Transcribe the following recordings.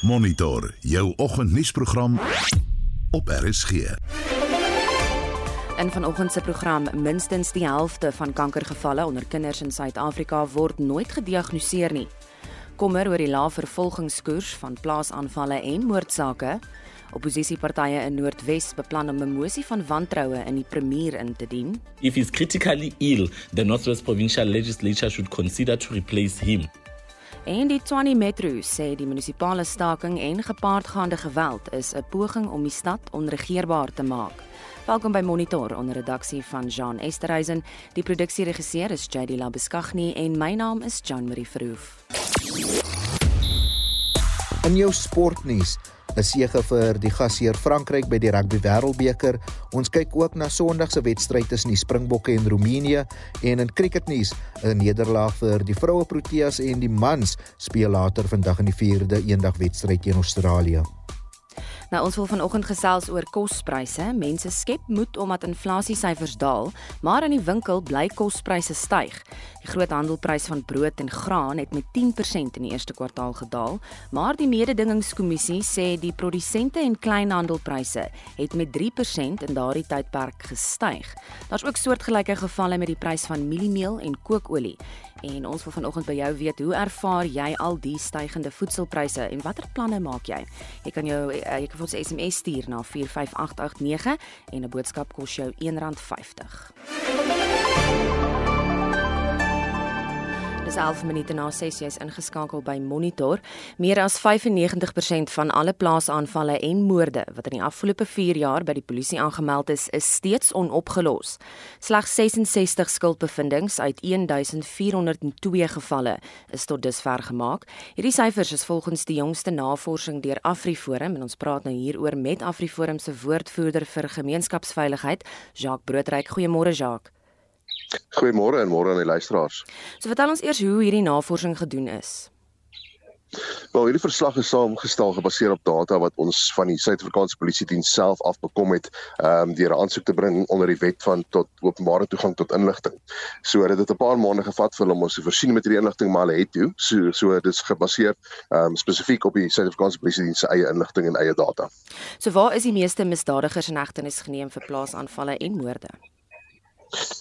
Monitor jou oggendnuusprogram op RSG. In vanoggend se program minstens die helfte van kankergevalle onder kinders in Suid-Afrika word nooit gediagnoseer nie. Kommer oor die lae vervolgingskoers van plaasaanvalle en moordsake. Opposisiepartye in Noordwes beplan om 'n mosie van wantroue in die premier in te dien. If he's critically ill, the Northwest Provincial Legislature should consider to replace him. En die Tshwane Metro sê die munisipale staking en gepaardgaande geweld is 'n poging om die stad onregeerbaar te maak. Welkom by Monitor onder redaksie van Jean Esterhuizen. Die produksieregisseur is JD Labuskaghni en my naam is Jean Marie Verhoef. In jou sportnuus 'n sege vir die gasheer Frankryk by die Rugby Wêreldbeker. Ons kyk ook na Sondag se wedstryd tussen die Springbokke en Roemenië en in cricketnuus 'n nederlaag vir die vroue Proteas en die mans speel later vandag in die 4de eendagwedstryd teen Australië. Nou ons wil vanoggend gesels oor kospryse. Mense skep moed omdat inflasiesyfers daal, maar in die winkel bly kospryse styg. Die groothandelprys van brood en graan het met 10% in die eerste kwartaal gedaal, maar die mededingingskommissie sê die produsente en kleinhandelpryse het met 3% in daardie tydperk gestyg. Daar's ook soortgelyke gevalle met die prys van mieliemeel en kookolie. En ons wil vanoggend by jou weet, hoe ervaar jy al die stygende voedselpryse en watter planne maak jy? Jy kan jou eh, jy kan vir ons SMS stuur na 45889 en 'n boodskap kos jou R1.50. Dis 11 minute na 6 jy is ingeskakel by Monitor. Meer as 95% van alle plaasaanvalle en moorde wat in die afgelope 4 jaar by die polisie aangemeld is, is steeds onopgelos. Slegs 66 skuldbevindings uit 1402 gevalle is tot dusver gemaak. Hierdie syfers is volgens die jongste navorsing deur AfriForum en ons praat nou hieroor met AfriForum se woordvoerder vir gemeenskapsveiligheid, Jacques Broodryk. Goeiemôre Jacques. Goeiemôre en môre aan die luisteraars. So vertel ons eers hoe hierdie navorsing gedoen is. Wel, hierdie verslag is saamgestel gebaseer op data wat ons van die Suid-Afrikaanse Polisie Diens self afbekom het, ehm um, deur 'n aansoek te bring onder die wet van tot openbare toegang tot inligting. So dit het 'n paar maande gevat vir hulle om ons te voorsien met hierdie inligting, maar hulle het toe. So so dit is gebaseer ehm um, spesifiek op die Suid-Afrikaanse Polisie Diens se eie inligting en eie data. So waar is die meeste misdadigers in hegtenis geneem vir plaasaanvalle en moorde?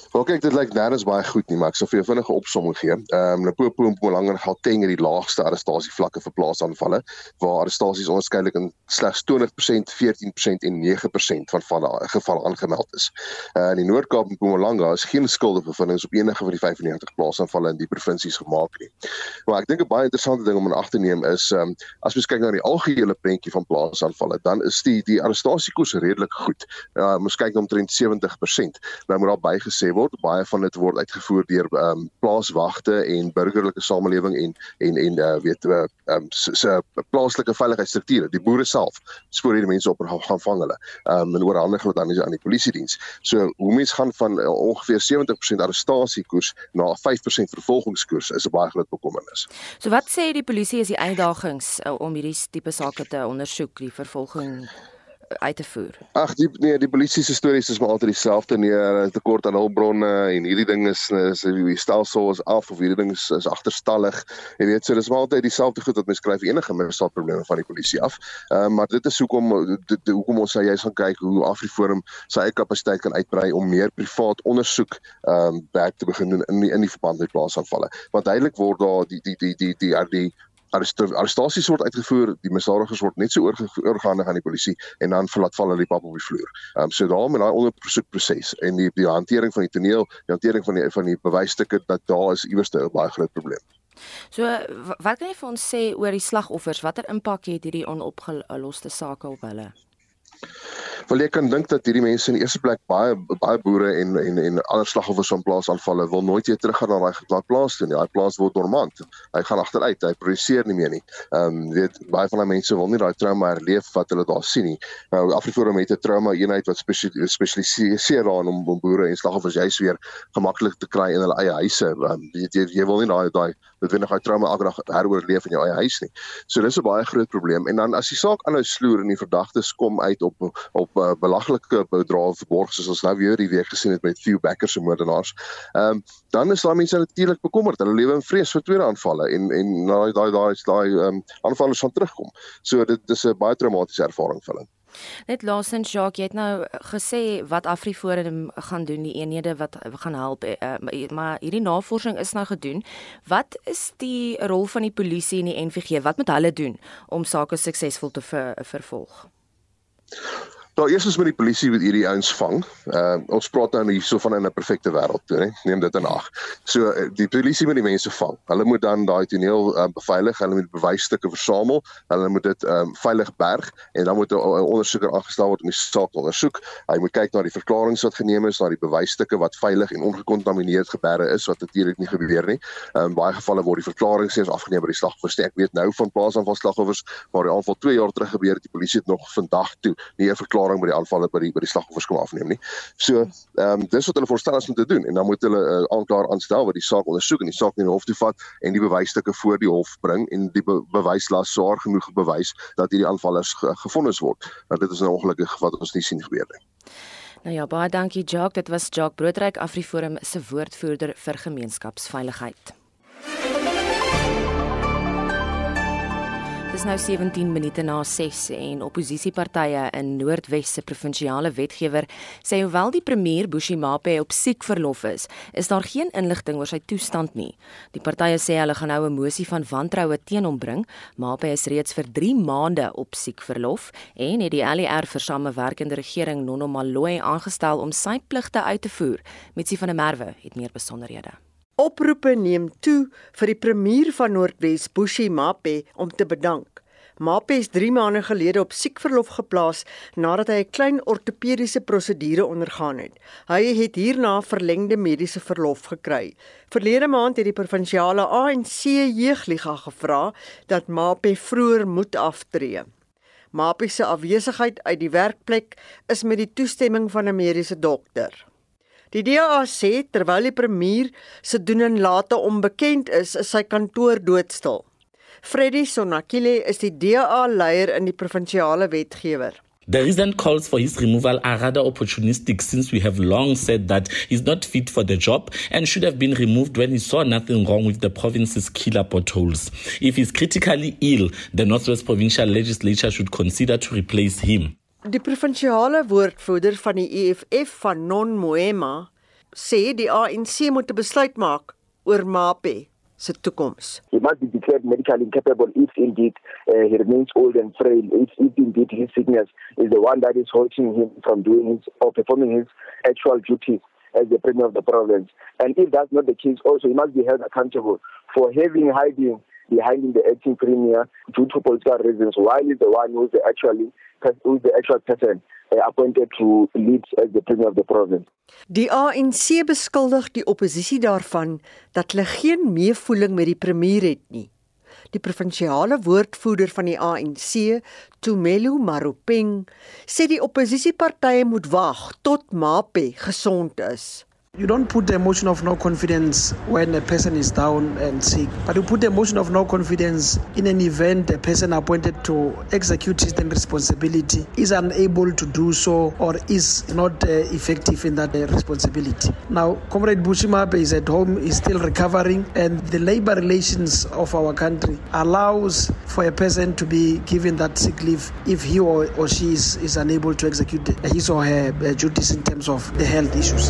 Wel kyk dit lyk nêrens baie goed nie, maar ek sal vir jou vinnige opsomming gee. Ehm um, Limpopo en Mpumalanga en Gauteng het die laagste arrestasievlakke vir plaasaanvalle, waar arrestasies onderskeidelik in slegs 20%, 14% en 9% van valle gevalle aangemeld is. Uh, in die Noord-Kaap en Mpumalanga is geen skuldbevindings op enige van die 95 plaasaanvalle in die provinsies gemaak nie. Maar ek dink 'n baie interessante ding om in ag te neem is ehm um, as mens kyk na die algehele prentjie van plaasaanvalle, dan is die die arrestasiekoers redelik goed. Uh, mens kyk omtrent 70%. Nou moet daar bygesê word. Baie van dit word uitgevoer deur ehm um, plaaswagte en burgerlike samelewing en en en uh, weet we ehm um, se plaaslike veiligheidsstrukture. Die boere self spoor hierdie mense op en gaan vang hulle. Ehm um, en oorhandig hulle dan aan die polisie diens. So hoe mense gaan van uh, ongeveer 70% arrestasiekoers na 5% vervolgingskoers is 'n baie groot bekommernis. So wat sê die polisie is die uitdagings uh, om hierdie tipe sake te ondersoek, die vervolging uit te voer. Ag die nee, die polisie se stories is maar altyd dieselfde nee, tekort aan hulpbronne en hierdie ding is is die stelsel is af of hierdie ding is, is agterstallig. Jy weet, so dis maar altyd dieselfde goed wat mense skryf enige misdaad probleme van die polisie af. Ehm uh, maar dit is hoekom dit hoekom ons sê jy gaan kyk hoe Afriforum sy eie kapasiteit kan uitbrei om meer privaat ondersoek ehm um, werk te begin doen in die, in die verband met plaasaanvalle. Want duidelik word daar die die die die die die, die arrestasies word uitgevoer, die misdadigers word net so oorgehandig aan die polisie en dan verlaat val hulle die pap op die vloer. Ehm um, so daarom in daai ondersoekproses en die die hantering van die toneel, die hantering van die van die bewysstukke dat daar is iewers 'n baie groot probleem. So wat kan jy vir ons sê oor die slagoffers? Watter impak het hierdie onopgeloste sake op hulle? Wel ek kan dink dat hierdie mense in die eerste plek baie baie boere en en en ander slagoffers van plaasaanvalle wil nooit weer teruggaan na daai geplaas plaas toe nie. Daai plaas word dormant. Hy gaan agteruit. Hy produseer nie meer nie. Ehm um, weet baie van daai mense wil nie daai trauma herleef wat hulle daar sien nie. Nou Afriforum het 'n trauma eenheid wat spesialiseer daarin om, om boere en slagoffers juis weer gemaklik te kry in hulle eie huise. Um, weet jy jy wil nie daai daai dit wendig daai trauma elke dag heroorleef in jou eie huis nie. So dis 'n baie groot probleem. En dan as die saak aanhou sloer en die verdagtes kom uit op op uh, belaglike bedrae verborg soos ons nou weer die week gesien het met Theo Becker se moordenaars. Ehm um, dan is daai mense natuurlik bekommerd. Hulle lewe in vrees vir tweede aanvalle en en daai daai daai daai ehm um, aanvalle sal terugkom. So dit is 'n baie traumatiese ervaring vir hulle. Net laasens Jacques, jy het nou gesê wat AfriForum gaan doen, die eenhede wat gaan help, uh, maar hierdie navorsing is nou gedoen. Wat is die rol van die polisie en die NVG? Wat moet hulle doen om sake suksesvol te ver, vervolg? Nou eers is met die polisie wat hierdie ouens vang. Uh ons praat nou hier so van in 'n perfekte wêreld toe, né? Neem dit in ag. So uh, die polisie moet die mense vang. Hulle moet dan daai toneel uh, beveilig, hulle moet bewysstukke versamel, hulle moet dit um veilig berg en dan moet 'n ondersoeker aangestel word om die saak te ondersoek. Hy moet kyk na die verklaringe wat geneem is, na die bewysstukke wat veilig en ongekontamineerd gebeure is wat natuurlik nie gebeur nie. Um baie gevalle word die verklaringe steeds afgeneem by die slagoffers. Ek weet nou van plaasaanval slagoffers waar die aanval 2 jaar terug gebeur het, die polisie het nog vandag toe nie 'n verklaring ervaring by die aanvalle by die by die slagoffers kom afneem nie. So, ehm um, dis wat hulle voorstel as moet doen en dan moet hulle 'n uh, eh, aanklaer aanstel wat die saak ondersoek en die saak in die hof toe vat en die bewysstukke voor die hof bring en die be bewyslas swaar genoeg bewys dat hierdie aanvallers ge gefonnis word. Want dit is nou ongelukkig wat ons nie sien gebeur nie. Nou ja, baie dankie Jacques. Dit was Jacques Broodryk Afriforum se woordvoerder vir gemeenskapsveiligheid. Is nou 17 minute na 6 en oppositiepartye in Noordwes se provinsiale wetgewer sê hoewel die premier Bushimape op siekverlof is, is daar geen inligting oor sy toestand nie. Die partye sê hulle gaan nou 'n mosie van wantroue teen hom bring. Mape is reeds vir 3 maande op siekverlof en het die ALR e vir samewerkende regering Nono Maloyi aangestel om sy pligte uit te voer. Mitsi van der Merwe het meer besonderhede. Oproepe neem toe vir die premier van Noordwes, Bushi Mape, om te bedank. Mape is 3 maande gelede op siekverlof geplaas nadat hy 'n klein ortopediese prosedure ondergaan het. Hy het hierna verlengde mediese verlof gekry. Verlede maand het die provinsiale ANC jeugliga gevra dat Mape vroeër moet aftree. Mape se afwesigheid uit die werkplek is met die toestemming van 'n mediese dokter. Die DA sê terwyl die premier se doen en late onbekend is, is sy kantoor doodstil. Freddy Sonakile is die DA leier in die provinsiale wetgewer. The recent calls for his removal are rather opportunistic since we have long said that he's not fit for the job and should have been removed when he saw nothing wrong with the province's killer potholes. If he's critically ill, the Northwest Provincial Legislature should consider to replace him. Die provinsiale woordvoerder van die EFF van Non Moema sê die ANC moet 'n besluit maak oor Mape se toekoms. He must be declared medically incapable if indeed uh, he remains old and frail. If, if indeed his sickness is the one that is halting him from doing his or performing his actual duties as the premier of the province. And if that's not the case, also he must be held accountable for having hiding behind the acting premier due to political reasons while he's the one who's actually who's the actual person uh, appointed to lead as the premier of the province. Die ANC beskuldig die oppositie daarvan dat hulle geen meevoeling met die premier het nie. Die provinsiale woordvoerder van die ANC, Tumelo Maropeng, sê die oppositiepartye moet wag tot Mape gesond is. You don't put the emotion of no confidence when a person is down and sick, but you put the emotion of no confidence in an event a person appointed to execute his responsibility is unable to do so or is not uh, effective in that uh, responsibility. Now, Comrade Bushimape is at home, is still recovering, and the labor relations of our country allows for a person to be given that sick leave if he or, or she is, is unable to execute his or her uh, duties in terms of the health issues.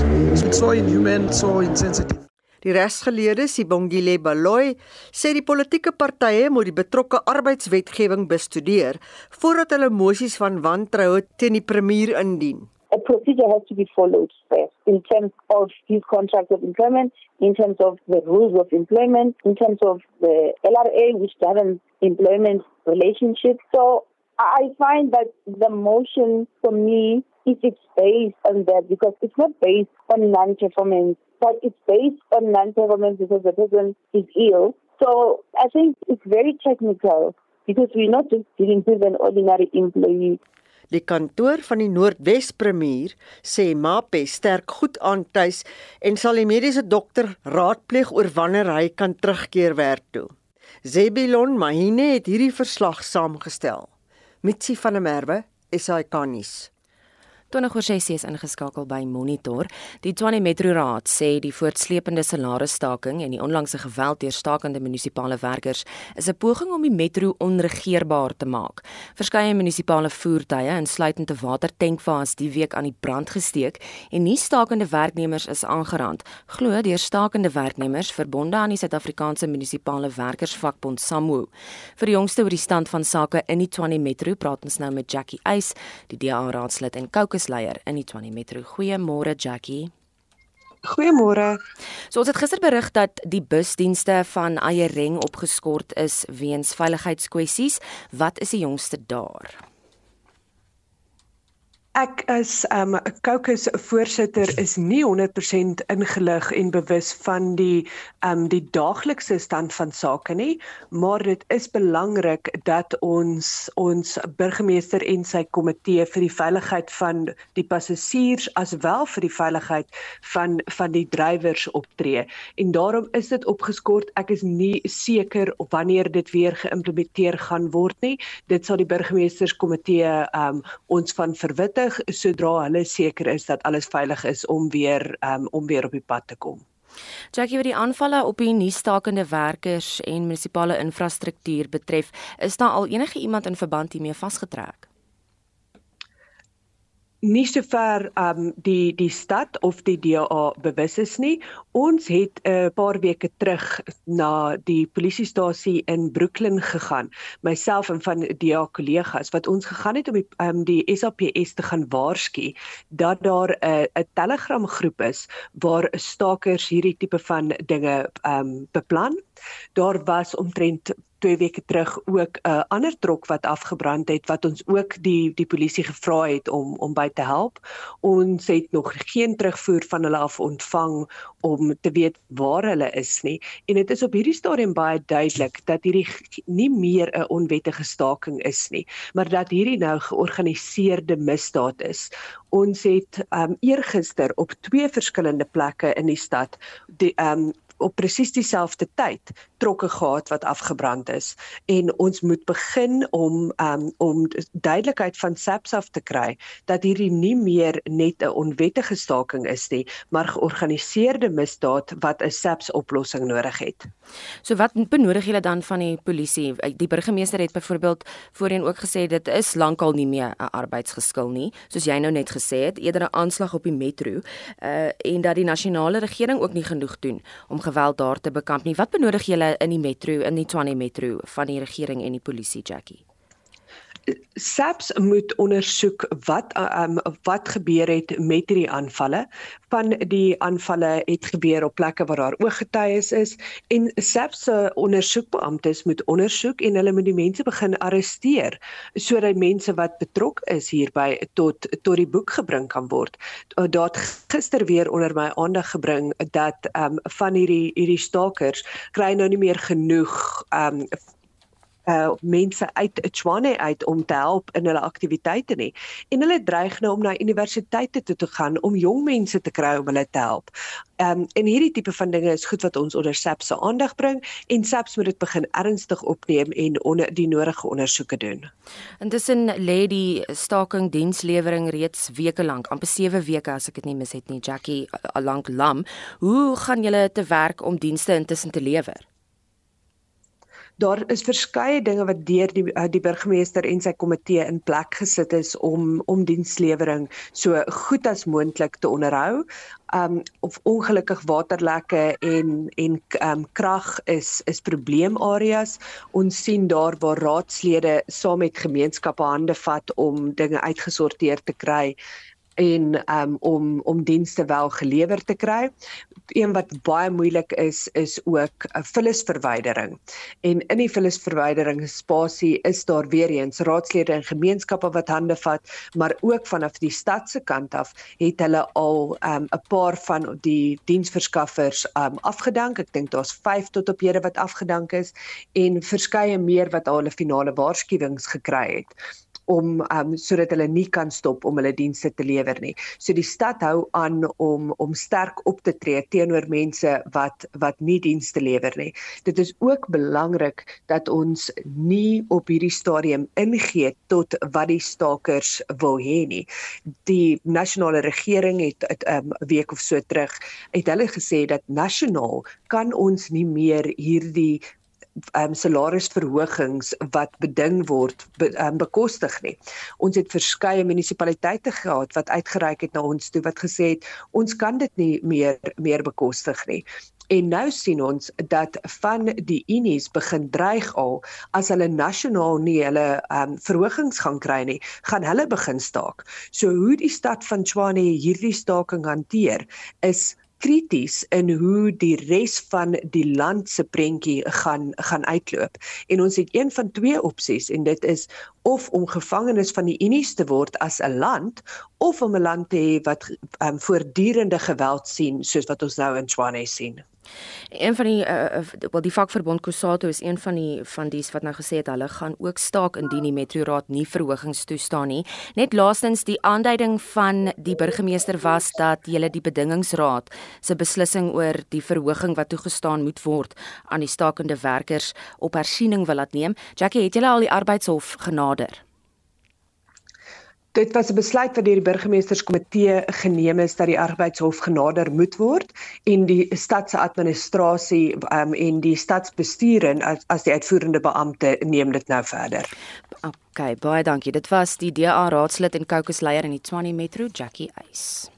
So, so inhuman, so insensitive. Die regsgeleerde Sibongile Baloyi sê die politieke partye moet die betrokke arbeidswetgewing bestudeer voordat hulle mosies van wantroue teen die premier indien. A procedure has to be followed first in terms of his contract of employment, in terms of the rules of employment, in terms of the LRA, which governs employment relationships. So I find that the motion for me if it's based on that because it's not based on non-performance, but it's based on non-performance because the person is ill. So I think it's very technical because we're not just dealing with an ordinary employee. Die kantoor van die Noordwes Premier sê Mape sterk goed aan tuis en sal die mediese dokter raadpleeg oor wanneer hy kan terugkeer werk toe. Zebilon Mahine het hierdie verslag saamgestel. Mitsi van der Merwe, SAK nuus. 20 oor 6 is ingeskakel by Monitor. Die Tshwane Metro Raad sê die voortsleepende salarisstaking en die onlangse geweld deur stakende munisipale werkers is 'n poging om die metro onregeerbaar te maak. Verskeie munisipale voertuie, insluitend 'n watertankwa, is die week aan die brand gesteek en nie stakende werknemers is aangerand, glo deur stakende werknemers verbonde aan die Suid-Afrikaanse Munisipale Werkersvakbond SAMWU. Vir die jongste oor die stand van sake in die Tshwane Metro praat ons nou met Jackie Eis, die DA raadslid en Kouke fokusleier in die Tshwane Metro. Goeiemôre Jackie. Goeiemôre. So ons het gister berig dat die busdienste van Eyering opgeskort is weens veiligheidskwessies. Wat is die jongste daar? Ek as 'n um, caucus voorsitter is nie 100% ingelig en bewus van die um die daaglikse stand van sake nie, maar dit is belangrik dat ons ons burgemeester en sy komitee vir die veiligheid van die passasiers aswel vir die veiligheid van van die drywers optree. En daarom is dit opgeskort. Ek is nie seker of wanneer dit weer geïmplementeer gaan word nie. Dit sal die burgemeesterskomitee um ons van verwittig terug sodra hulle seker is dat alles veilig is om weer um, om weer op die pad te kom. Jackie, wat die aanvalle op die nuusstakende werkers en munisipale infrastruktuur betref, is daar al enige iemand in verband hiermee vasgetrek? Nie sover um die die stad of die DA bewus is nie. Ons het 'n uh, paar weke terug na die polisiestasie in Brooklyn gegaan, myself en van DA kollegas wat ons gegaan het om die um die SAPS te gaan waarsku dat daar 'n uh, 'n Telegram groep is waar stakers hierdie tipe van dinge um beplan. Daar was omtrent 2 weke terug ook 'n uh, ander trok wat afgebrand het wat ons ook die die polisie gevra het om om by te help. Ons het nog geen terugvoer van hulle af ontvang om te weet waar hulle is nie. En dit is op hierdie stadium baie duidelik dat hierdie nie meer 'n onwettige staking is nie, maar dat hierdie nou georganiseerde misdaad is. Ons het um eergister op twee verskillende plekke in die stad die um op presies dieselfde tyd trokke gehad wat afgebrand is en ons moet begin om um, om duidelikheid van SAPS af te kry dat hierdie nie meer net 'n onwettige staking is nie maar georganiseerde misdaad wat 'n SAPS oplossing nodig het. So wat benodig julle dan van die polisie? Die burgemeester het byvoorbeeld voorheen ook gesê dit is lankal nie meer 'n arbeidsgeskil nie, soos jy nou net gesê het, eerder 'n aanslag op die metro uh en dat die nasionale regering ook nie genoeg doen om geweld daar te bekamp nie. Wat benodig julle in die metro, in die Tshwane metro van die regering en die polisie, Jackie? SAPS moet ondersoek wat um, wat gebeur het met hierdie aanvalle. Van die aanvalle het gebeur op plekke waar daar ooggetuies is en SAPS se ondersoekbeamptes moet ondersoek en hulle moet die mense begin arresteer sodat mense wat betrokke is hierby tot tot die boek gebring kan word. Daar het gister weer onder my aandag gebring dat um, van hierdie hierdie stakers kry nou nie meer genoeg um, uh mense uit Tshwane uit om te help in hulle aktiwiteite nie. En hulle dreig nou om na universiteite toe te gaan om jong mense te kry om hulle te help. Um en hierdie tipe van dinge is goed wat ons onder SAPS se aandag bring en SAPS moet dit begin ernstig opneem en onder die nodige ondersoeke doen. Intussen lê die staking dienslewering reeds weke lank, amper 7 weke as ek dit nie mis het nie, Jackie, lank lam. Hoe gaan julle te werk om dienste intussen te lewer? Daar is verskeie dinge wat deur die uh, die burgemeester en sy komitee in plek gesit is om om dienslewering so goed as moontlik te onderhou. Um of ongelukkig waterlekke en en um krag is is probleemareas. Ons sien daar waar raadslede saam met gemeenskappe hande vat om dinge uitgesorteer te kry en um, om om dienste wel gelewer te kry. Een wat baie moeilik is is ook 'n vullisverwydering. En in die vullisverwydering spasie is daar weer eens raadslede en gemeenskappe wat hande vat, maar ook vanaf die stad se kant af het hulle al um, 'n um, paar van die diensverskaffers um, afgedank. Ek dink daar's 5 tot op hede wat afgedank is en verskeie meer wat al 'n finale waarskuwings gekry het om um sodat hulle nie kan stop om hulle dienste te lewer nie. So die stad hou aan om om sterk op te tree teenoor mense wat wat nie dienste lewer nie. Dit is ook belangrik dat ons nie op hierdie stadium ingee tot wat die stakers wil hê nie. Die nasionale regering het 'n um, week of so terug het hulle gesê dat nasionaal kan ons nie meer hierdie um, salarisverhogings wat beding word be, um, bekostig nie. Ons het verskeie munisipaliteite gehad wat uitgereik het na ons toe wat gesê het ons kan dit nie meer meer bekostig nie. En nou sien ons dat van die unies begin dreig al as hulle nasionaal nie hulle um, verhogings gaan kry nie, gaan hulle begin staak. So hoe die stad van Tshwane hierdie staking hanteer is krities in hoe die res van die land se prentjie gaan gaan uitloop. En ons het een van twee opsies en dit is of om gevangenes van die Unies te word as 'n land of om 'n land te hê wat um, voortdurende geweld sien soos wat ons nou in Tshwane sien. Een van die uh, wel die vakverbond Kusato is een van die van dies wat nou gesê het hulle gaan ook staak indien die metroraad nie verhogings toestaan nie. Net laastens die aanduiding van die burgemeester was dat hulle die bedingingsraad se beslissing oor die verhoging wat toegestaan moet word aan die stakende werkers op hersiening wil laat neem. Jackie, het julle al die arbeidshof genader? Dit was 'n besluit wat deur die burgemeesterskomitee geneem is dat die arbeidshof genader moet word en die stad se administrasie um, en die stadsbestuur as, as die uitvoerende beampte neem dit nou verder. OK, baie dankie. Dit was die DA raadslid en kokesleier in die Tshwane Metro, Jackie Eis.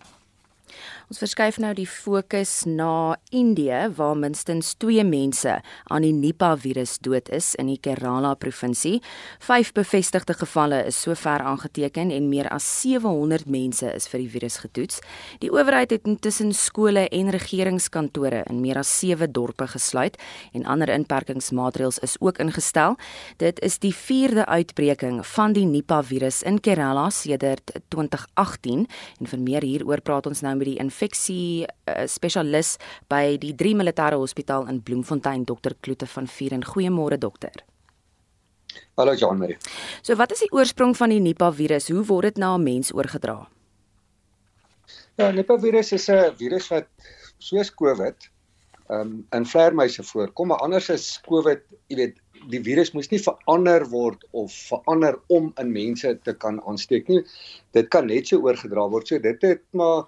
Ons verskuif nou die fokus na Indië waar minstens 2 mense aan die Nipah virus dood is in die Kerala provinsie. 5 bevestigde gevalle is sover aangeteken en meer as 700 mense is vir die virus getoets. Die owerheid het intussen skole en regeringskantore in meer as 7 dorpe gesluit en ander inperkingsmaatreëls is ook ingestel. Dit is die 4de uitbreking van die Nipah virus in Kerala sedert 2018 en vir meer hieroor praat ons nou met die infeksie uh, spesialis by die 3 Militêre Hospitaal in Bloemfontein, Dr. Kloete van Vieren. Goeiemôre dokter. Hallo Jean-Marie. So wat is die oorsprong van die Nipah virus? Hoe word dit na 'n mens oorgedra? Ja, Nipah virus is 'n virus wat soos COVID um, in vleermuise voorkom, maar anders as COVID, jy weet, die virus moes nie verander word of verander om in mense te kan aansteek nie. Dit kan net so oorgedra word. So dit het maar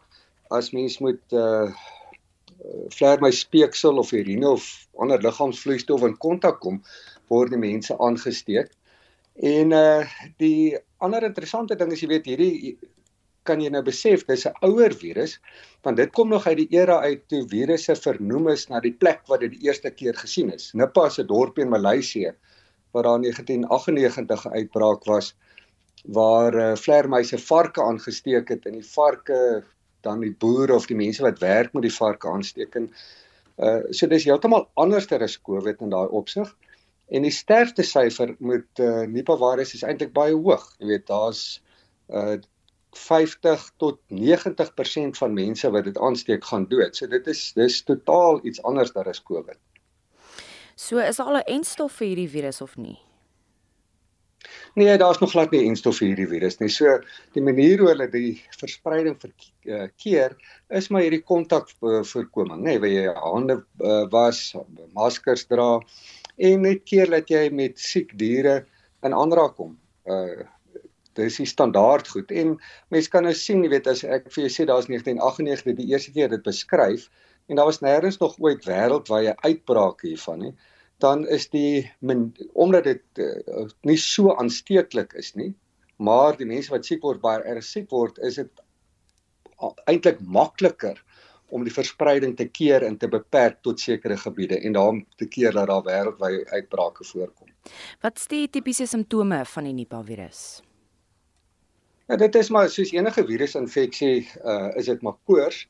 as mens met uh vleermuis speeksel of urine of ander liggaamsvloeistof in kontak kom, word die mense aangesteek. En uh die ander interessante ding is jy weet hierdie kan jy nou besef dis 'n ouer virus want dit kom nog uit die era uit toe virusse vernoem is na die plek waar dit die eerste keer gesien is. Nipah se dorpie in Maleisië waar daar in 1998 'n uitbraak was waar uh, vleermuise varke aangesteek het en die varke dan die boere of die mense wat werk met die varke aansteek en uh so dis heeltemal anderster as COVID in daai opsig. En die sterfte syfer met uh Nipah virus is eintlik baie hoog. Jy weet daar's uh 50 tot 90% van mense wat dit aansteek gaan dood. So dit is dis totaal iets anders as COVID. So is al 'n enstof vir hierdie virus of nie? Nee, daar's nog glad nie enstof vir hierdie virus nie. So die manier hoe hulle die verspreiding verkeer is maar hierdie kontak voorkoming, nê, nee, waar jy jou hande uh, was, maskers dra en net keer dat jy met siek diere in aanraak kom. Uh dis die standaard goed. En mense kan nou sien, jy weet, as ek vir jou sê daar's 1998 die eerste keer dit beskryf en daar was nêrens nog ooit wêreldwye uitbrake hiervan nie dan is die omdat dit uh, nie so aansteeklik is nie, maar die mense wat siek word baie erg siek word, is dit eintlik makliker om die verspreiding te keer en te beperk tot sekere gebiede en daarom te keer dat daar wêreldwyd uitbrake voorkom. Wat is die tipiese simptome van die Nipah virus? Ja, dit is maar soos enige virusinfeksie, uh, is dit maar koors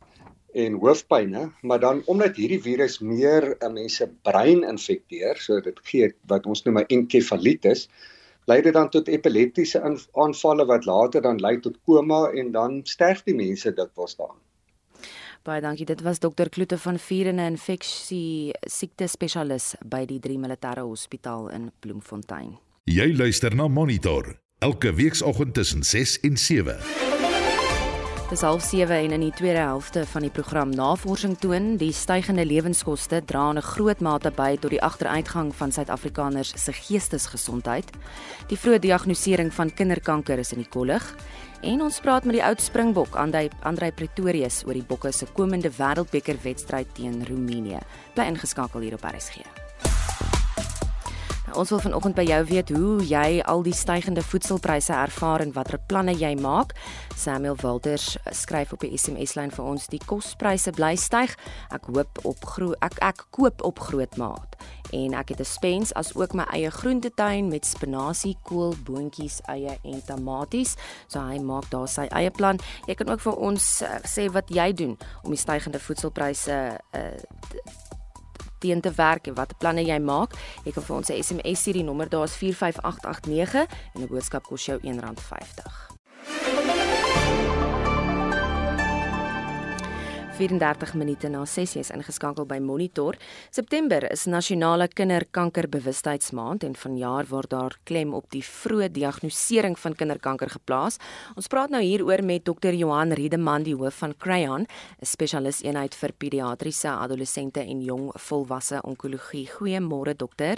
en hoofpynne, maar dan omdat hierdie virus meer 'n mens se brein infekteer, so dit gee wat ons noem 'n enkefalitis, lei dit dan tot epileptiese aanvalle wat later dan lei tot koma en dan sterf die mense dikwels daaraan. Baie dankie. Dit was dokter Kloete van Vieren, 'n infeksie siekte spesialis by die 3 Militêre Hospitaal in Bloemfontein. Jy luister na Monitor elke weekoggend tussen 6 en 7. Dis half 7 en in die tweede helfte van die program Navorsing toon die stygende lewenskoste dra 'n groot mate by tot die agteruitgang van Suid-Afrikaners se geestesgesondheid. Die vroeë diagnostisering van kinderkanker is in die kollig en ons praat met die oud Springbok Andrei Andrei Pretorius oor die Bokke se komende Wêreldbeker wedstryd teen Roemenië. Bly ingeskakel hier op RSG. Ons wil vanoggend by jou weet hoe jy al die stygende voedselpryse ervaar en watter planne jy maak. Samuel Walters skryf op die SMS-lyn vir ons: "Die kospryse bly styg. Ek hoop op groot ek ek koop op groot maat en ek het 'n spens as ook my eie groentetuin met spinasie, kool, boontjies, eie en tomaties. So hy maak daar sy eie plan. Jy kan ook vir ons uh, sê wat jy doen om die stygende voedselpryse uh, teen te werk en watter planne jy maak. Jy kan vir ons 'n SMS stuur, die nommer daar is 45889 en 'n boodskap kos jou R1.50. 34 minute na 6 is ingeskakel by Monitor. September is nasionale kinderkankerbewustheidsmaand en vanjaar word daar klem op die vroeë diagnostisering van kinderkanker geplaas. Ons praat nou hieroor met Dr. Johan Riedeman, die hoof van Crayon, 'n spesialis eenheid vir pediatriese, adolessente en jong volwasse onkologie. Goeiemôre dokter.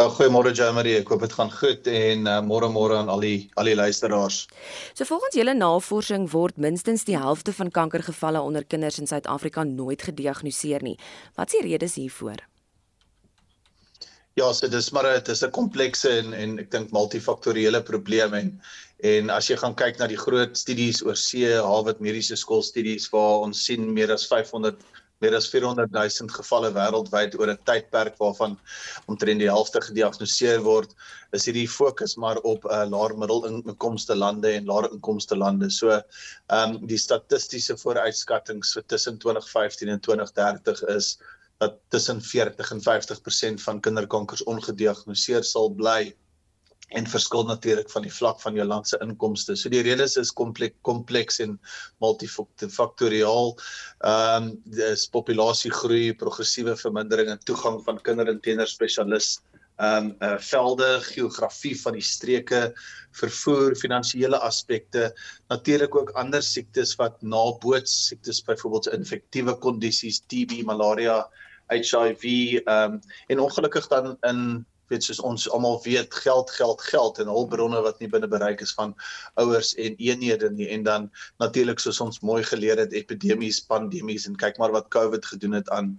Uh, Goeiemôre Jamie, ek hoop dit gaan goed en uh, môre môre aan al die al die luisteraars. So volgens julle navorsing word minstens die helfte van kankergevalle onder kinders in Suid-Afrika nooit gediagnoseer nie. Wat is die redes hiervoor? Ja, so dis maar dit is 'n komplekse en en ek dink multifaktoriële probleem en en as jy gaan kyk na die groot studies oor see, Harvard Mediese Skool studies waar ons sien meer as 500 meer as 400 000 gevalle wêreldwyd oor 'n tydperk waarvan omtrent die helfte gediagnoseer word, is hierdie fokus maar op uh, laer middelinkomste lande en laer inkomste lande. So, ehm um, die statistiese vooruitskattinge vir tussen 2015 en 2030 is dat tussen 40 en 50% van kinderkankers ongediagnoseer sal bly en verskil natuurlik van die vlak van jou land se inkomste. So die redes is kompleks kompleks en multifaktoriaal. Ehm um, dis populasiegroei, progressiewe vermindering in toegang van kinder- en tienerspesialiste ehm um, uh, velde, geografie van die streke, vervoer, finansiële aspekte, natuurlik ook ander siektes wat naboots siektes byvoorbeeld infektiewe kondisies, TB, malaria, HIV ehm um, en ongelukkig dan in weet soos ons almal weet geld geld geld en hulpbronne wat nie binne bereik is van ouers en eenhede nie en dan natuurlik soos ons mooi geleer het epidemies pandemies en kyk maar wat covid gedoen het aan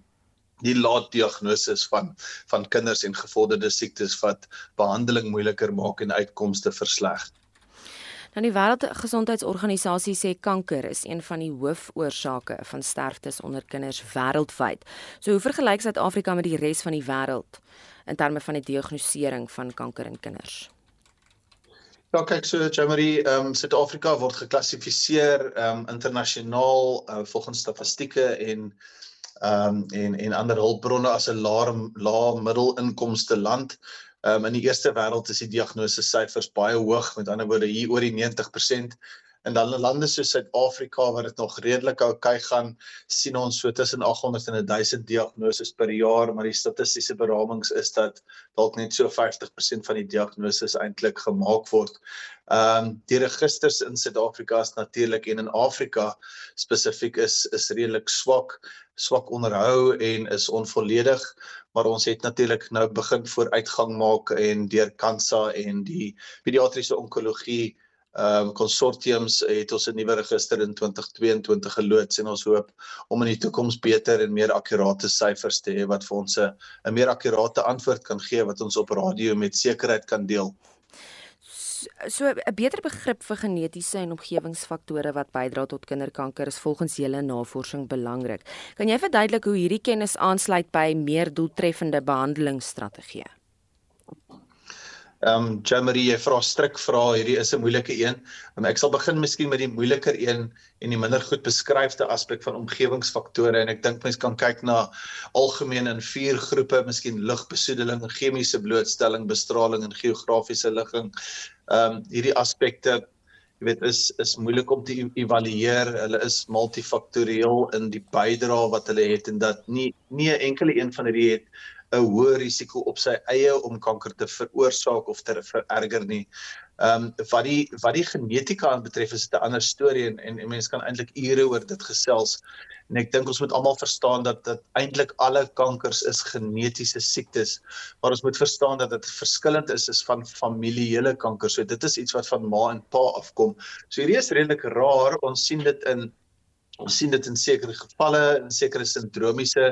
die laat diagnose van van kinders en gevorderde siektes wat behandeling moeiliker maak en uitkomste versleg. Nou die Wêreldgesondheidsorganisasie sê kanker is een van die hoofoorsake van sterftes onder kinders wêreldwyd. So hoe vergelyk Suid-Afrika met die res van die wêreld? In terme van die diagnostisering van kanker in kinders? Ja, kyk so Jamie, ehm um, Suid-Afrika word geklassifiseer ehm um, internasionaal uh, volgens statistieke en ehm um, en en ander hulpbronne as 'n lae lae middelinkomste land. Ehm um, in die eerste wêreld is die diagnose syfers baie hoog, met ander woorde hier oor die 90% en dan lande soos Suid-Afrika waar dit nog redelik oukei gaan, sien ons so tussen 800 en 1000 diagnoses per jaar, maar die statistiese beramings is dat dalk net so 50% van die diagnoses eintlik gemaak word. Ehm um, die registers in Suid-Afrika is natuurlik en in Afrika spesifiek is is redelik swak, swak onderhou en is onvolledig, maar ons het natuurlik nou begin vooruitgang maak en deur Kansa en die pediatriese onkologie ehm um, konsortiums het ons 'n nuwe register in 2022 geloods en ons hoop om in die toekoms beter en meer akkurate syfers te hê wat vir ons 'n meer akkurate antwoord kan gee wat ons op radio met sekerheid kan deel. So 'n beter begrip vir genetiese en omgewingsfaktore wat bydra tot kinderkanker is volgens julle navorsing belangrik. Kan jy verduidelik hoe hierdie kennis aansluit by meer doeltreffende behandelingsstrategieë? Ehm um, Jamie, jy vra strik vra, hierdie is 'n moeilike een. Um, ek sal begin miskien met die moeiliker een en die minder goed beskryfde aspek van omgewingsfaktore en ek dink mense kan kyk na algemeen in vier groepe, miskien lugbesoedeling, chemiese blootstelling, bestraling en geografiese ligging. Ehm um, hierdie aspekte jy weet is is moeilik om te e-, evalueer. Hulle is multifaktorieel in die bydrae wat hulle het en dat nie nie 'n enkele een van hierdie het 'n hoë risiko op sy eie om kanker te veroorsaak of te vererger nie. Ehm um, wat die wat die genetika aanbetref is dit 'n ander storie en en, en mense kan eintlik ure oor dit gesels. En ek dink ons moet almal verstaan dat dat eintlik alle kankers is genetiese siektes. Maar ons moet verstaan dat dit verskillend is is van familiele kanker. So dit is iets wat van ma en pa afkom. So hierdie is redelik rar. Ons sien dit in Ons sien dit in sekere gevalle in sekere sindromiese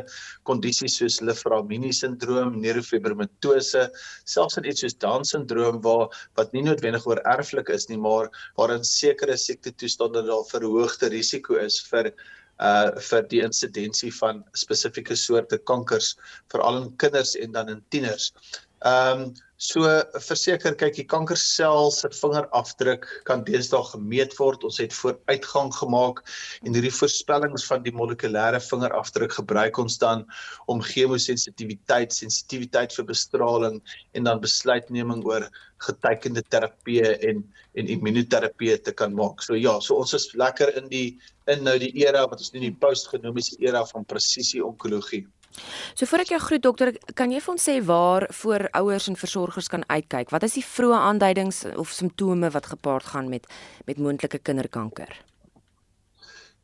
kondisies soos Liframini sindroom, neurofibromatose, selfs in iets soos Down sindroom waar wat nie noodwendig oor erflik is nie, maar waarin sekere siekte toestande daar verhoogde risiko is vir uh vir die insidensie van spesifieke soorte kankers veral in kinders en dan in tieners. Ehm um, So verseker kyk die kankersel se vingerafdruk kan deesdae gemeet word. Ons het vooruitgang gemaak en hierdie voorspellings van die molekulêre vingerafdruk gebruik ons dan om chemosensitiwiteit, sensitiwiteit vir bestraling en dan besluitneming oor getekende terapie en en immunoterapie te kan maak. So ja, so ons is lekker in die in nou die era wat ons in die postgenomiese era van presisie onkologie. So voor ek jou groet dokter, kan jy vir ons sê waar voor ouers en versorgers kan uitkyk? Wat is die vroeë aanduidings of simptome wat gepaard gaan met met moontlike kinderkanker?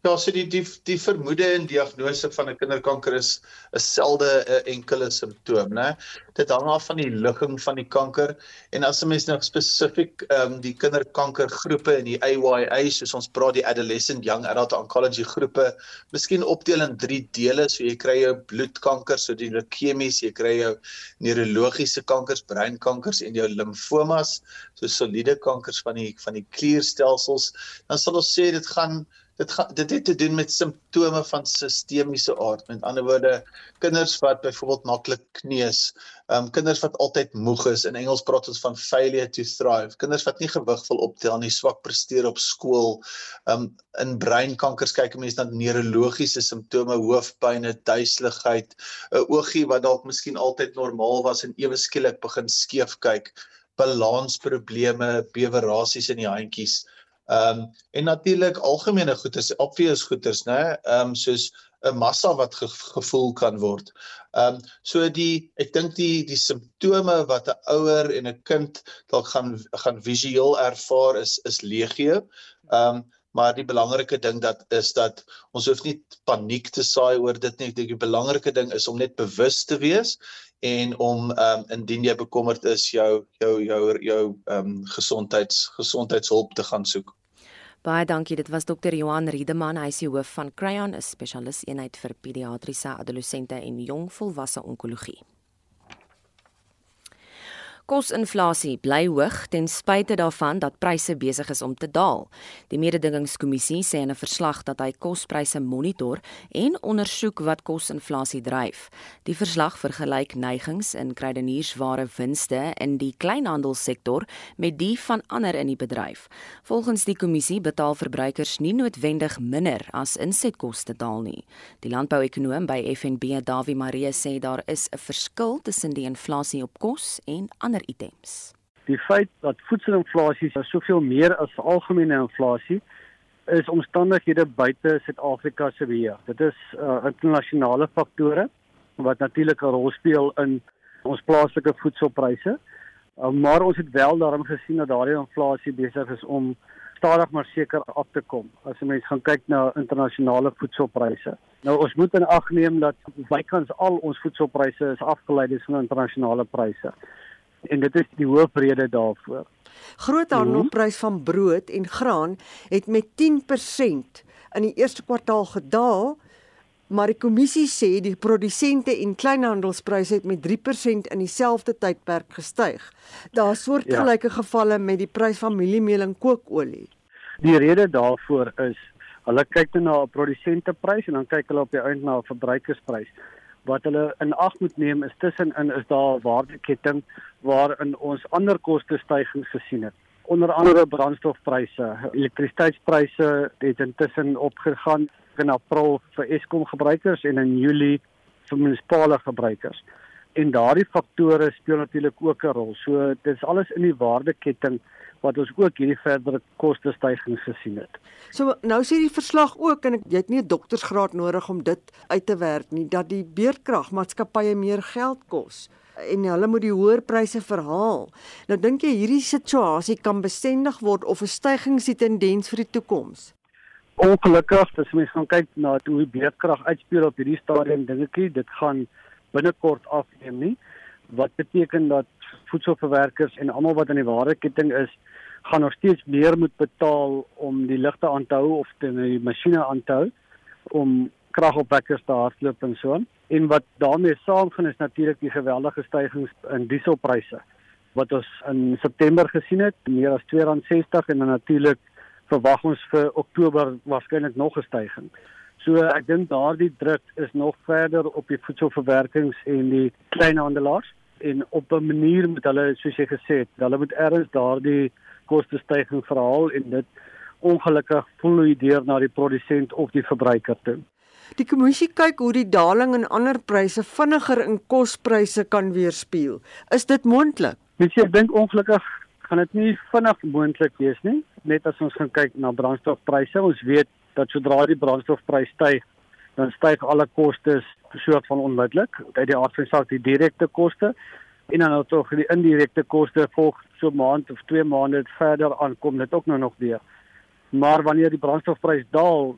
Ja, so die die die vermoede en diagnose van 'n kinderkanker is 'n selde 'n enkele simptoom, né? Dit hang af van die ligging van die kanker en as 'n mens nou spesifiek ehm um, die kinderkankergroepe in die AYA, soos ons praat die adolescent young adult oncology groepe, miskien opdeel in drie dele, so jy kry jou bloedkanker, so die leukemies, jy kry jou neurologiese kankers, breinkankers en jou limfomas, so soliede kankers van die van die klierstelsels. Dan sal ons sê dit gaan dit gaan dit het te doen met simptome van sistemiese aard. Met ander woorde, kinders wat byvoorbeeld maklik kneus, ehm um, kinders wat altyd moeg is. In Engels praat ons van failure to thrive. Kinders wat nie gewig wil optel nie, swak presteer op skool. Ehm um, in breinkankers kyk mense na neurologiese simptome, hoofpyn, duiseligheid, 'n oogie wat dalk miskien altyd normaal was en ewe skielik begin skeef kyk, balansprobleme, bewerasies in die handjies. Ehm um, en natuurlik algemene goeders, obvious goeders, né? Ehm um, soos 'n massa wat ge gevoel kan word. Ehm um, so die ek dink die die simptome wat 'n ouer en 'n kind dalk gaan gaan visueel ervaar is is legio. Ehm um, maar die belangrike ding dat is dat ons hoef nie paniek te saai oor dit nie. Ek dink die belangrike ding is om net bewus te wees en om ehm um, indien jy bekommerd is jou jou jou jou ehm um, gesondheids gesondheidshulp te gaan soek. Baie dankie. Dit was dokter Johan Riedeman, hy is die hoof van Cryon, 'n spesialis eenheid vir pediatriese adolessente en jong volwasse onkologie. Kosinflasie bly hoog ten spyte daarvan dat pryse besig is om te daal. Die mededingingskommissie sê in 'n verslag dat hy kospryse monitor en ondersoek wat kosinflasie dryf. Die verslag vergelyk neigings in kruideniersware winste in die kleinhandelssektor met die van ander in die bedryf. Volgens die kommissie betaal verbruikers nie noodwendig minder as insetkoste daal nie. Die landbouekonoom by FNB, Dawie Marie, sê daar is 'n verskil tussen die inflasie op kos en ander ander items. Die feit dat voedselinflasie soveel meer as algemene inflasie is omstandighede buite Suid-Afrika se beheer. Dit is uh, internasionale faktore wat natuurlik 'n rol speel in ons plaaslike voedselpryse. Uh, maar ons het wel daarom gesien dat daardie inflasie besig is om stadig maar seker af te kom. As jy mens gaan kyk na internasionale voedselpryse. Nou ons moet in ag neem dat bykans al ons voedselpryse is afgeleid van internasionale pryse en dit is die hoofrede daarvoor. Groothandelprys van brood en graan het met 10% in die eerste kwartaal gedaal, maar die kommissie sê die produsente en kleinhandelspryse het met 3% in dieselfde tydperk gestyg. Daar is soortgelyke ja. gevalle met die prys van mieliemeel en kookolie. Die rede daarvoor is hulle kyk na 'n produsenteprys en dan kyk hulle op die einde na 'n verbruikersprys wat hulle in ag moet neem is tussenin is daar waardeketting waarin ons ander koste stygings gesien het. Onder andere brandstofpryse, elektrisiteitspryse het intussen opgegaan in April vir Eskom gebruikers en in Julie vir munisipale gebruikers. En daardie faktore speel natuurlik ook 'n rol. So dit is alles in die waardeketting wat ons ook hierdie verdere koste stygings gesien het. So nou sê die verslag ook en ek, jy het nie 'n doktorsgraad nodig om dit uit te werk nie dat die beerkragmaatskappye meer geld kos en hulle moet die hoër pryse verhaal. Nou dink jy hierdie situasie kan bestendig word of 'n stygings die tendens vir die toekoms? Ongelukkig, as mens gaan kyk na hoe beerdkrag uitspeel op hierdie stadium, dink ek dit gaan binnekort afneem nie. Wat beteken dat voedselverwerkers en almal wat in die waardeketting is, gaan nog steeds meer moet betaal om die ligte aan te hou of die masjiene aan te hou om kragopwekkers te hardloop en so. En wat daarmee saamgaan is natuurlik die geweldige stygings in dieselpryse wat ons in September gesien het, meer as R2.60 en dan natuurlik verwag ons vir Oktober waarskynlik nog 'n stygings. So ek dink daardie druk is nog verder op die voedselverwerkings en die kleinhandelaars en op 'n manier met hulle soos jy gesê het, hulle moet erns daardie koste stygings verhaal en dit ongelukkig vloei deur na die produsent of die verbruiker toe. Die kommissie kyk hoe die daling in ander pryse vinniger in kospryse kan weerspieël. Is dit moontlik? Mens ek dink ongelukkig gaan dit nie vinnig moontlik wees nie, net as ons gaan kyk na brandstofpryse. Ons weet dat sodra die brandstofprys styg, dan styg alle kostes soort van onmiddellik. Uit die aard van die saak die direkte koste en dan ook die indirekte koste volg so maand of 2 maande verder aankom dit ook nou nog weer. Maar wanneer die brandstofprys daal,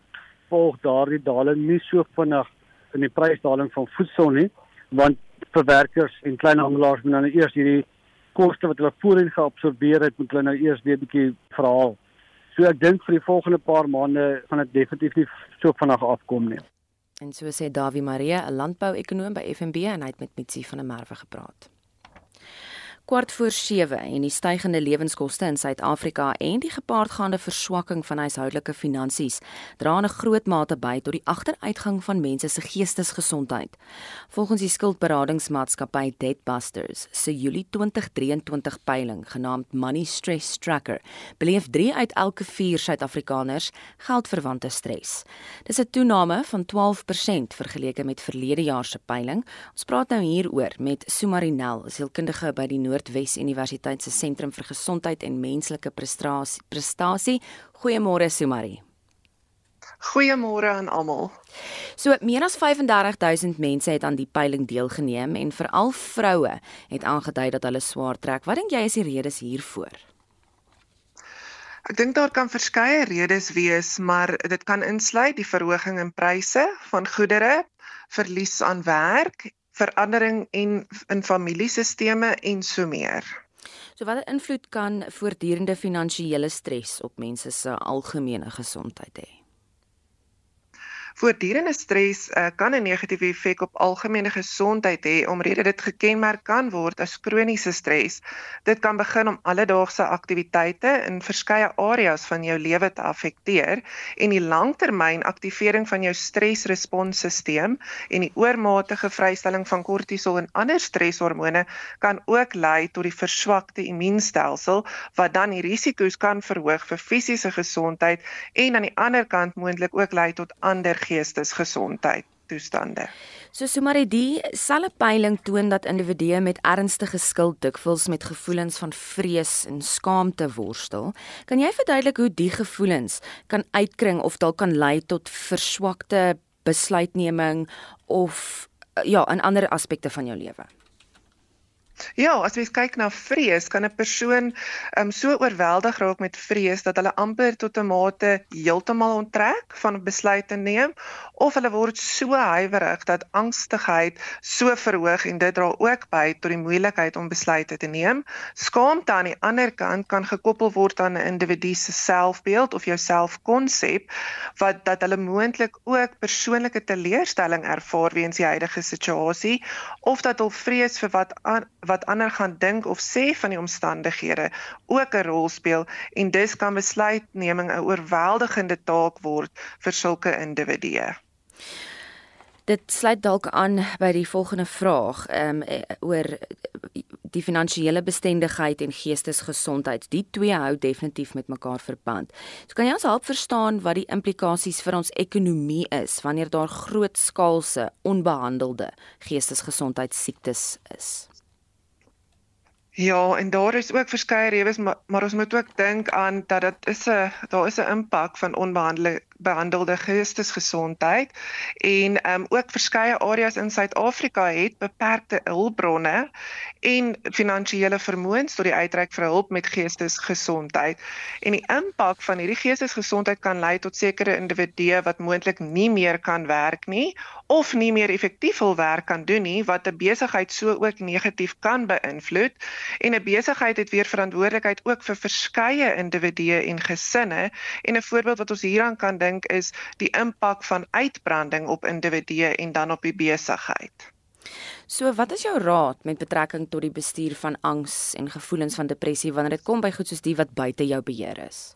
volg daardie daling nie so vinnig in die prysdaling van voedsel nie, want verwerkers en kleinhandelaars moet nou eers hierdie koste wat hulle voorheen geabsorbeer het, moet hulle nou eers weer bietjie verhaal. So ek dink vir die volgende paar maande gaan dit definitief nie so vinnig afkom nie. En so sê Dawie Marie, 'n landbou-ekonoom by FNB en hy het met Mitsi van der Merwe gepraat kwart voor 7 en die stygende lewenskoste in Suid-Afrika en die gepaardgaande verswakking van huishoudelike finansies dra 'n groot mate by tot die agteruitgang van mense se geestesgesondheid. Volgens die skuldberadingsmaatskappy Debtbusters se Julie 2023 peiling genaamd Money Stress Tracker, beleef 3 uit elke 4 Suid-Afrikaners geldverwante stres. Dis 'n toename van 12% vergeleke met verlede jaar se peiling. Ons praat nou hieroor met Sumarinel, sielkundige by die Noord Noordwes Universiteit se Sentrum vir Gesondheid en Menslike Prestasie. Prestasie. Goeiemôre Sumari. Goeiemôre aan almal. So meer as 35000 mense het aan die peiling deelgeneem en veral vroue het aangedui dat hulle swaar trek. Wat dink jy is die redes hiervoor? Ek dink daar kan verskeie redes wees, maar dit kan insluit die verhoging in pryse van goedere, verlies aan werk verandering en in familiesisteme en so meer. So watter invloed kan voortdurende finansiële stres op mense se algemene gesondheid hê? Voortdurende stres uh, kan 'n negatiewe effek op algemene gesondheid hê omdat dit gekenmerk kan word as kroniese stres. Dit kan begin om alledaagse aktiwiteite in verskeie areas van jou lewe te affekteer en die langtermyn aktivering van jou stresresponsstelsel en die oormatige vrystelling van kortisol en ander streshormone kan ook lei tot die verswakte immuunstelsel wat dan die risiko's kan verhoog vir fisiese gesondheid en aan die ander kant moontlik ook lei tot ander geestesgesondheid toestande. So Sumari die selfe peiling toon dat individue met ernstige skuld dikwels met gevoelens van vrees en skaamte worstel. Kan jy verduidelik hoe die gevoelens kan uitkring of dalk kan lei tot verswakte besluitneming of ja, in ander aspekte van jou lewe? Ja, as jy kyk na vrees, kan 'n persoon um, so oorweldig raak met vrees dat hulle amper tot 'n mate heeltemal onttrek van besluite neem of hulle word so huiwerig dat angstigheid so verhoog en dit dra ook by tot die moeilikheid om besluite te neem. Skaamte aan die ander kant kan gekoppel word aan 'n individu se selfbeeld of jou selfkonsep wat dat hulle moontlik ook persoonlike teleurstelling ervaar weens die huidige situasie of dat hulle vrees vir wat wat ander gaan dink of sê van die omstandighede ook 'n rol speel en dus kan besluitneming 'n oorweldigende taak word vir sulke individue. Dit sluit dalk aan by die volgende vraag um, oor die finansiële bestendigheid en geestesgesondheid. Die twee hou definitief met mekaar verband. So kan jy ons help verstaan wat die implikasies vir ons ekonomie is wanneer daar grootskaalse onbehandelde geestesgesondheidsiektes is? Ja, en daar is ook verskeie redes, maar, maar ons moet ook dink aan dat dit is 'n daar is 'n impak van onbehandelde behandelde geestesgesondheid en um ook verskeie areas in Suid-Afrika het beperkte hulpbronne en finansiële vermoëns tot die uitreik vir hulp met geestesgesondheid. En die impak van hierdie geestesgesondheid kan lei tot sekere individue wat moontlik nie meer kan werk nie of nie meer effektief hul werk kan doen nie wat 'n besigheid so ook negatief kan beïnvloed en 'n besigheid het weer verantwoordelikheid ook vir verskeie individue en gesinne en 'n voorbeeld wat ons hieraan kan dink is die impak van uitbranding op individue en dan op die besigheid. So wat is jou raad met betrekking tot die bestuur van angs en gevoelens van depressie wanneer dit kom by goed soos die wat buite jou beheer is?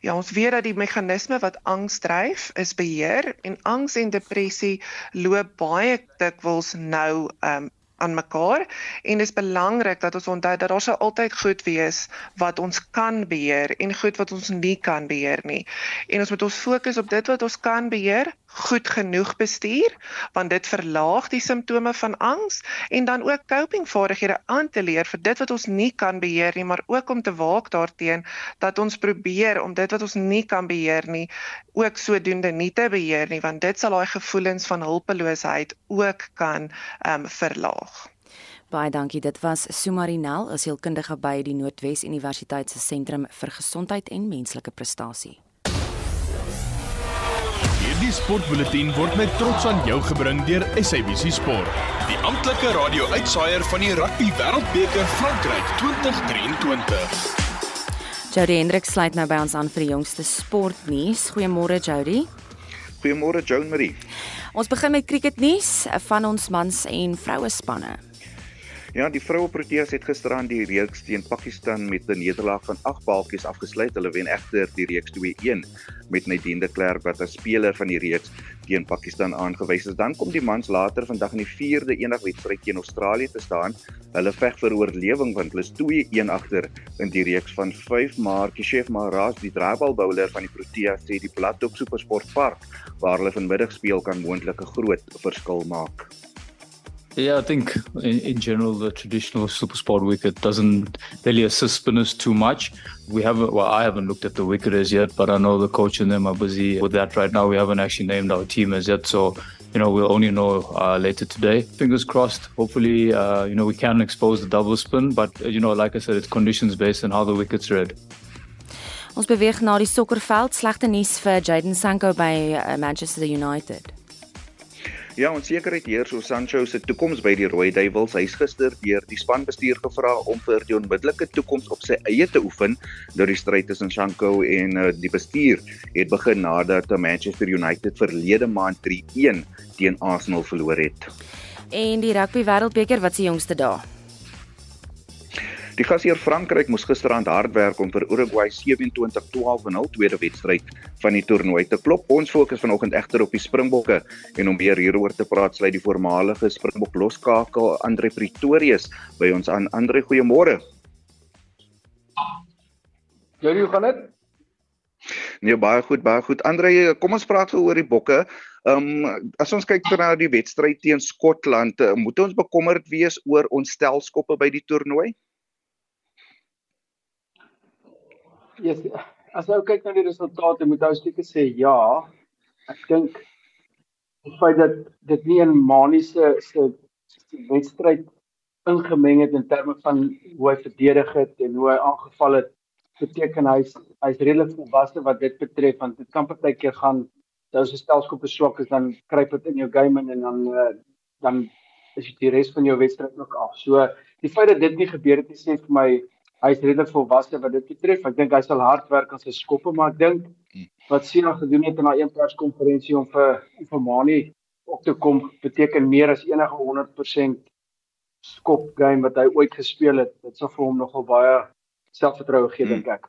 Ja, ons weet dat die meganisme wat angs dryf is beheer en angs en depressie loop baie dikwels nou um aan mekaar en dit is belangrik dat ons onthou dat daar sou altyd goed wees wat ons kan beheer en goed wat ons nie kan beheer nie. En ons moet ons fokus op dit wat ons kan beheer, goed genoeg bestuur want dit verlaag die simptome van angs en dan ook coping vaardighede aan te leer vir dit wat ons nie kan beheer nie, maar ook om te waak daarteenoor dat ons probeer om dit wat ons nie kan beheer nie ook sodoende nie te beheer nie want dit sal daai gevoelens van hulpeloosheid ook kan ehm um, verlaag. Baie dankie. Dit was Sumarinel, 'n sielkundige by die Noordwes Universiteit se Sentrum vir Gesondheid en Menslike Prestasie. Hierdie sportbulletin word met trots aan jou gebring deur SABC Sport, die amptelike radio-uitsaier van die Rugby Wêreldbeker Frankryk 2023. Jody Hendrik sluit nou by ons aan vir die jongste sportnuus. Goeiemôre Jody. Goeiemôre Joan Marie. Ons begin met cricketnuus van ons mans en vroue spanne. Ja, die vroue Proteas het gisteraan die reeks teen Pakistan met 'n nederlaag van 8 balkies afgesluit. Hulle wen egter die reeks 2-1 met Nadine de Klerk wat as speler van die reeks teen Pakistan aangewys is. Dan kom die mans later vandag in die 4de eendagswedstryd teen Australië te staan. Hulle veg vir oorlewing want hulle is 2-1 agter in die reeks van 5 maar Keshev Maharaj, die draaibal bowler van die Proteas, sê die plat op Supersport Park waar hulle vanmiddag speel kan moontlik 'n groot verskil maak. Yeah, I think in, in, general the traditional super sport wicket doesn't really assist spinners too much. We haven't, well, I haven't looked at the wicket as yet, but I know the coach and them are busy with that right now. We haven't actually named our team as yet, so you know we'll only know uh, later today. Fingers crossed. Hopefully, uh, you know we can expose the double spin, but uh, you know, like I said, it's conditions based on how the wickets read. Ons beweeg na die sokkerveld. Slegte nuus vir Jaden Sancho by uh, Manchester United. Ja, onsekerheid heers oor Sancho se toekoms by die Rooi Duivels. Hy is gister deur die spanbestuur gevra om vir die onmiddellike toekoms op sy eie te oefen. Deur die stryd tussen Sancho en uh, die bestuur het begin nadat Manchester United verlede maand 3-1 teen Arsenal verloor het. En die Rugby Wêreldbeker wat se jongste dae? Die gasheer Frankryk moes gisteraand hard werk om vir Uruguay 27-12 in hul tweede wedstryd van die toernooi te klop. Ons fokus vanoggend egter op die Springbokke en om weer hieroor te praat, sluit die voormalige Springbok loskakel Andre Pretorius by ons aan. Andre, goeiemôre. Jy hoe gaan dit? Nee, baie goed, baie goed. Andre, kom ons praat gou oor die bokke. Ehm um, as ons kyk na die wedstryd teen Skotland, eh, moet ons bekommerd wees oor ons stelskoppe by die toernooi? Yes, as jy kyk na die resultate, moet jy seker sê ja. Ek dink die feit dat dit nie 'n maniese se wedstryd ingemeng het in terme van hoe hy verdedig het en hoe hy aangeval het, beteken hy's hy's redelik volwasse wat dit betref want dit kan partykeer gaan as jy stelskop swak is dan kruip dit in jou game in en dan uh, dan is dit die res van jou wedstryd ook af. So die feit dat dit nie gebeur het nie sê vir my hy is redelik volwasse wat dit betref. Ek dink hy sal hard werk aan sy skoppe, maar ek dink wat Sina gedoen het in daai een perskonferensie om vir vir Mani op te kom beteken meer as enige 100% skop game wat hy ooit gespeel het. Dit sal vir hom nogal baie selfvertroue gee dink ek.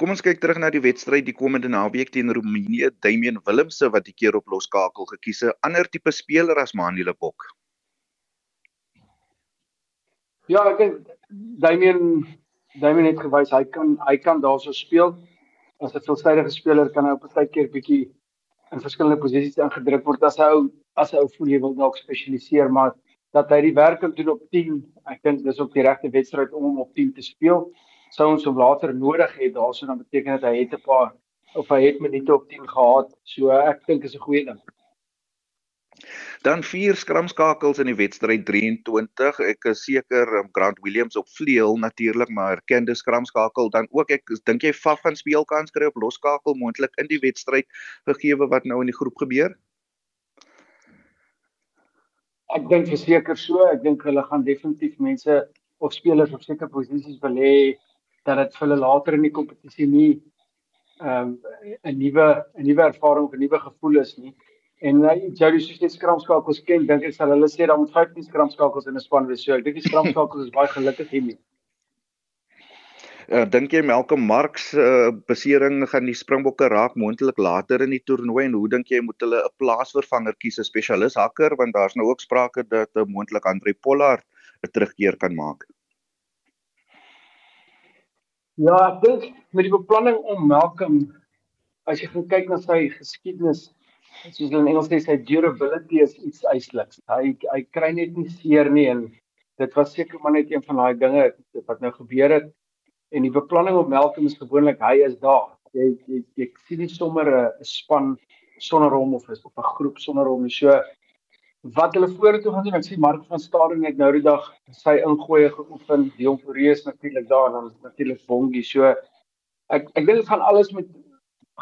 Kom ons kyk terug na die wedstryd die komende naweek teen Roemenië. Damian Willemse wat die keer op loskakel gekies het, 'n ander tipe speler as Mani Lebok. Ja, ek dink Damian Damian het gewys hy kan hy kan daarso speel. As 'n veelsidige speler kan hy op 'n tydjie bietjie in verskillende posisies ingedruk word as hy ou as hy ou voel hy wil dalk spesialiseer, maar dat hy die werk kan doen op 10, ek dink dis ook die regte wedstryd om hom op 10 te speel. Sou ons hom later nodig het, daarso dan beteken dit hy het 'n paar of hy het minute op 10 gehad. So ek dink is 'n goeie ding. Dan vier skramskakels in die wedstryd 23. Ek is seker um, Grant Williams op vleuel natuurlik, maar erkende skramskakel dan ook ek dink jy Faf gaan speelkans kry op losskakel moontlik in die wedstryd gegee wat nou in die groep gebeur. Ek dink verseker so, ek dink hulle gaan definitief mense of spelers op sekere posisies wil hê dat dit vir hulle later in die kompetisie nie ehm um, 'n nuwe 'n nuwe ervaring of 'n nuwe gevoel is nie. En uh, Jody soos dit skramskakels ken, dink ek sal hulle sê daar moet 15 skramskakels in 'n span wees. So ek dink die skramskakels is baie gelukkig hiermee. Uh, dink jy Malcolm Marx se uh, besering gaan die Springbokke raak moontlik later in die toernooi en hoe dink jy moet hulle 'n plaasvervanger kies, 'n spesialis hakker want daar's nou ook sprake dat 'n uh, moontlik Andre Pollard 'n terugkeer kan maak. Ja, ek dink met die beplanning om Malcolm as jy gaan kyk na sy geskiedenis, soos hulle in Engels sê sy durability is iets uitsluits. Hy hy kry net nie seer nie en dit was seker maar net een van daai dinge wat nou gebeur het en die beplanning op Malcolm is gewoonlik hy is daar. Jy jy, jy sien nie sommer 'n span sonder hom of is op 'n groep sonder hom nie. So wat hulle vorentoe gaan doen, ek sien Mark van Staden net nou die dag sy ingooi geoefen, Dion Fourie natuurlik daar en dan natuurlik Bongie. So ek ek dink dit gaan alles met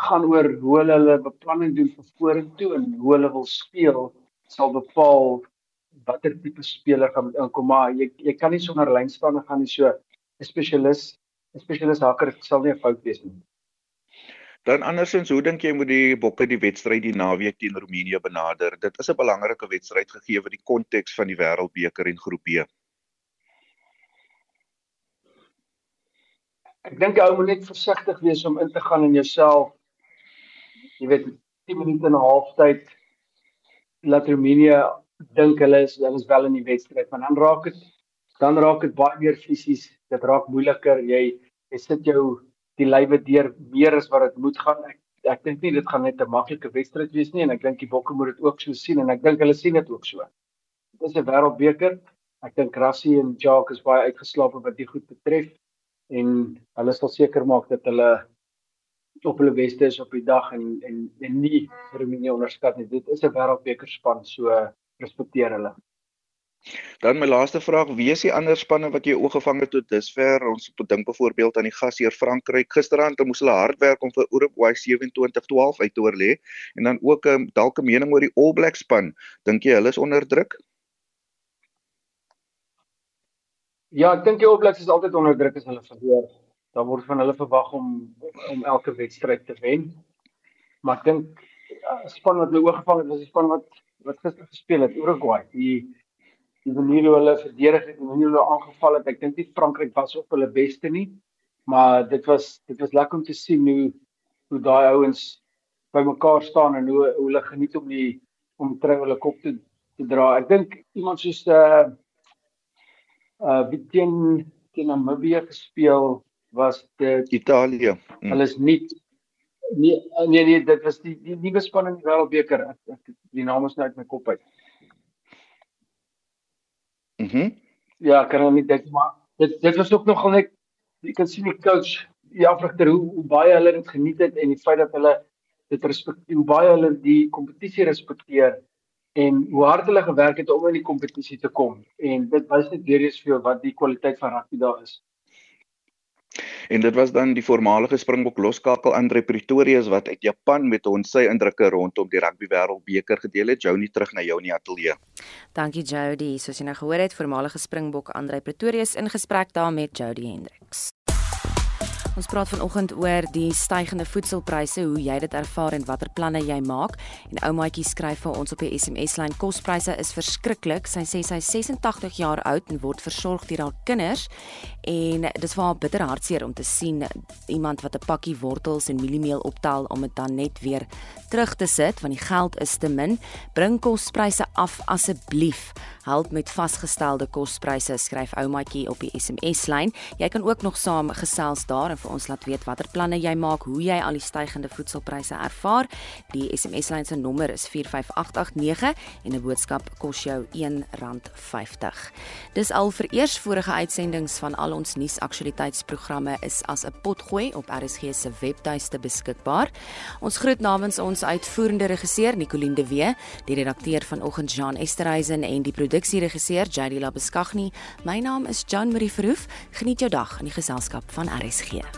gaan oor hoe hulle hulle beplanning doen vir vorentoe en hoe hulle wil speel sal bepaal watter tipe speler gaan inkom maar jy jy kan nie sonder lynstaande gaan nie so 'n spesialis 'n spesialis haker sal nie 'n fout wees nie. Dan andersins, hoe dink jy moet die Bokke die wedstryd die naweek teen Roemenië benader? Dit is 'n belangrike wedstryd gegee vir die konteks van die Wêreldbeker en Groep B. Ek dink ou moet net versigtig wees om in te gaan in jouself. Jy weet 10 minute en 'n half tyd laat Roemenië dink hulle is hulle is wel in die wedstryd, maar dan raak dit dan raak dit baie meer fisies. Dit raak moeiliker. Jy jy sit jou die lywe deur meer as wat dit moet gaan. Ek ek dink nie dit gaan net 'n maklike wedstryd wees nie en ek dink die bokke moet dit ook so sien en ek dink hulle sien dit ook so. Dit is 'n wêreldbeker. Ek dink Rassie en Jacques is baie uitgeslaap wat dit goed betref en hulle sal seker maak dat hulle op hulle beste is op die dag en en en nie Roemenië onderskat nie. Dit is 'n wêreldbeker span, so respekteer hulle. Dan my laaste vraag, wie is die ander spanne wat jy oorgevang het tot dusver? Ons dink byvoorbeeld aan die gasheer Frankryk. Gisterand moes hulle hard werk om vir Uruguay 27-12 uit te oorlê en dan ook 'n um, dalk 'n mening oor die All Blacks span. Dink jy hulle is onder druk? Ja, ek dink die All Blacks is altyd onder druk as hulle verloor. Dan word van hulle verwag om om elke wedstryd te wen. Maar ek dink ja, span wat my oorgevang het was die span wat wat gister gespeel het, Uruguay. Die die manier hoe hulle verdedig het, die manier hoe hulle aangeval het. Ek dink nie Frankryk was op hulle beste nie, maar dit was dit was lekker om te sien hoe hoe daai ouens bymekaar staan en hoe hoe hulle geniet om die om trou hulle kop te te dra. Ek dink iemand soos uh uh wie teen teen Namibië gespeel was dit Italië. Hmm. Hulle is nie nee nee nee dit was die die nuwe span in die wêreldbeker. Die naam is nou uit my kop uit. Mhm. Mm ja, kan hom nie dink maar dit dit was ook nogal net jy kan sien die coach die afrigter hoe, hoe baie hulle dit geniet het en die feit dat hulle dit respekteer hoe baie hulle die kompetisie respekteer en hoe hard hulle gewerk het om in die kompetisie te kom en dit wys net weer eens vir wat die kwaliteit van rugby daar is. En dit was dan die voormalige Springbok loskakel Andre Pretorius wat uit Japan met ons sy indrukke rondom die rugby wêreldbeker gedeel het. Jouni terug na jou in die ateljee. Dankie Jody. Soos jy nou gehoor het, voormalige Springbok Andre Pretorius in gesprek daar met Jody Hendriks. Ons praat vanoggend oor die stygende voedselpryse, hoe jy dit ervaar en watter planne jy maak. En oumaatjie skryf vir ons op die SMS-lyn: "Kospryse is verskriklik. Sy sê sy is 86 jaar oud en word versorg deur haar kinders en dis vir haar bitter hartseer om te sien iemand wat 'n pakkie wortels en mieliemeel optel om dit dan net weer terug te sit want die geld is te min. Bring kospryse af asseblief." help met vasgestelde kospryse skryf oumaatjie op die SMS lyn jy kan ook nog saam gesels daar en vir ons laat weet watter planne jy maak, hoe jy al die stygende voedselpryse ervaar. Die SMS-lyn se nommer is 45889 en 'n boodskap kos jou R1.50. Dis al vir eers vorige uitsendings van al ons nuusaktualiteitsprogramme is as 'n potgooi op RSG se webtuiste beskikbaar. Ons groet namens ons uitvoerende regisseur Nicoline de Wee, die redakteur vanoggend Jean Esterhuizen en die produksieregisseur JD Labeskagni. My naam is Jan Marie Verhoef. Geniet jou dag in die geselskap van RSG.